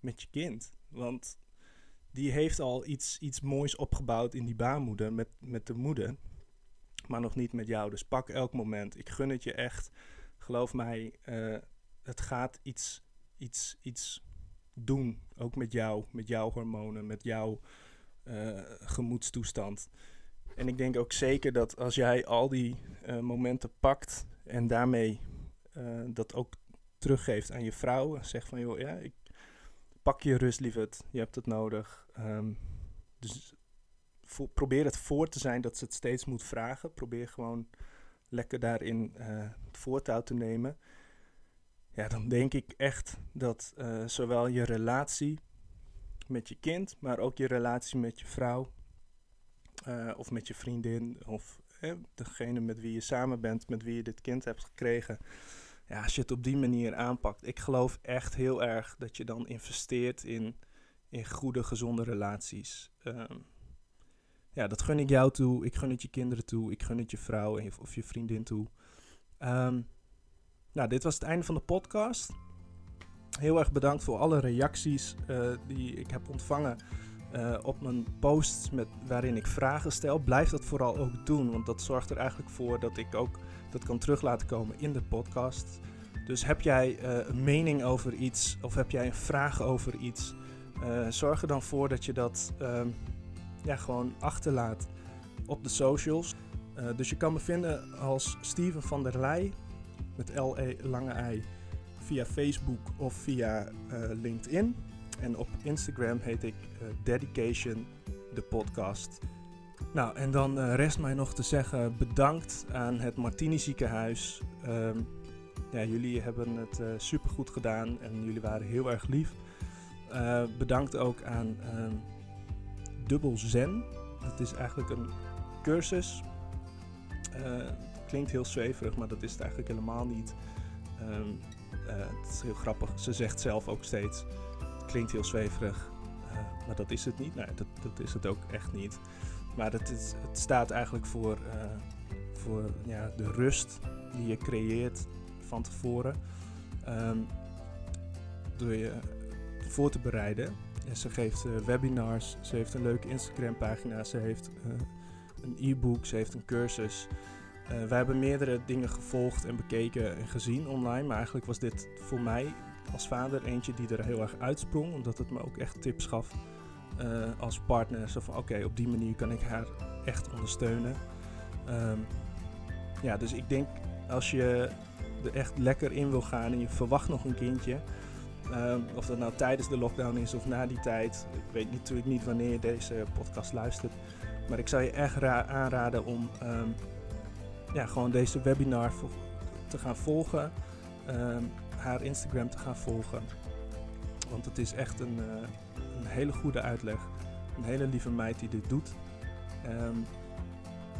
met je kind. Want die heeft al iets, iets moois opgebouwd in die baarmoeder met, met de moeder. Maar nog niet met jou. Dus pak elk moment. Ik gun het je echt. Geloof mij, uh, het gaat iets iets, iets doen. Ook met jou, met jouw hormonen, met jouw uh, gemoedstoestand. En ik denk ook zeker dat als jij al die uh, momenten pakt en daarmee uh, dat ook teruggeeft aan je vrouw. Zeg van joh, ja, ik pak je rust, lieverd. Je hebt het nodig. Um, dus probeer het voor te zijn dat ze het steeds moet vragen. Probeer gewoon lekker daarin het voortouw te nemen ja, dan denk ik echt dat zowel je relatie met je kind, maar ook je relatie met je vrouw uh, of met je vriendin of eh, degene met wie je samen bent, met wie je dit kind hebt gekregen. Ja, als je het op die manier aanpakt, ik geloof echt heel erg dat je dan investeert in, in goede, gezonde relaties. Um, ja, dat gun ik jou toe, ik gun het je kinderen toe, ik gun het je vrouw of je vriendin toe. Um, nou, dit was het einde van de podcast. Heel erg bedankt voor alle reacties uh, die ik heb ontvangen uh, op mijn posts met, waarin ik vragen stel. Blijf dat vooral ook doen, want dat zorgt er eigenlijk voor dat ik ook dat kan terug laten komen in de podcast. Dus heb jij uh, een mening over iets of heb jij een vraag over iets, zorg er dan voor dat je dat ehm, ja, gewoon achterlaat op de socials. dus je kan me vinden als Steven van der Leij met L-E lange I via Facebook of via LinkedIn. En op Instagram heet ik uh, Dedication, de podcast. Nou, en dan uh, rest mij nog te zeggen bedankt aan het Martini ziekenhuis. Um, ja, jullie hebben het uh, super goed gedaan en jullie waren heel erg lief. bedankt ook aan um, Dubbel Zen. Dat is eigenlijk een cursus klinkt heel zweverig, maar dat is het eigenlijk helemaal niet. Um, het is heel grappig. Ze zegt zelf ook steeds: klinkt heel zweverig, uh, maar dat is het niet. Nee, dat, dat is het ook echt niet. Maar het, het staat eigenlijk voor, uh, voor ja, de rust die je creëert van tevoren. Um, door je voor te bereiden. En ze geeft webinars, ze heeft een leuke Instagram pagina, ze heeft een e-book, ze heeft een cursus. Wij hebben meerdere dingen gevolgd en bekeken en gezien online. Maar eigenlijk was dit voor mij als vader eentje die er heel erg uitsprong. Omdat het me ook echt tips gaf uh, als partner. Zo van oké, op die manier kan ik haar echt ondersteunen. Um, ja, dus ik denk als je er echt lekker in wil gaan en je verwacht nog een kindje. Um, of dat nou tijdens de lockdown is of na die tijd. Ik weet natuurlijk niet wanneer je deze podcast luistert. Maar ik zou je echt aanraden om um, ja, gewoon deze webinar te gaan volgen. Um, haar Instagram te gaan volgen. Want het is echt een, uh, een hele goede uitleg. Een hele lieve meid die dit doet. Um,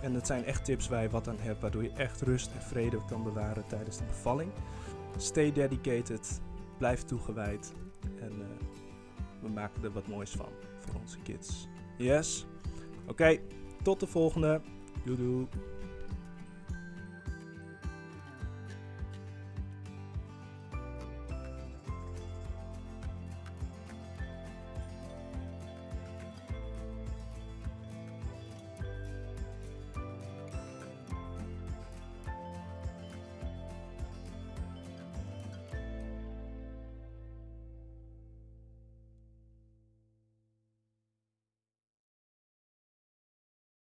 en het zijn echt tips waar je wat aan hebt, waardoor je echt rust en vrede kan bewaren tijdens de bevalling. Stay dedicated, blijf toegewijd en uh, we maken er wat moois van voor onze kids. Yes? Oké, tot de volgende. Doei doei.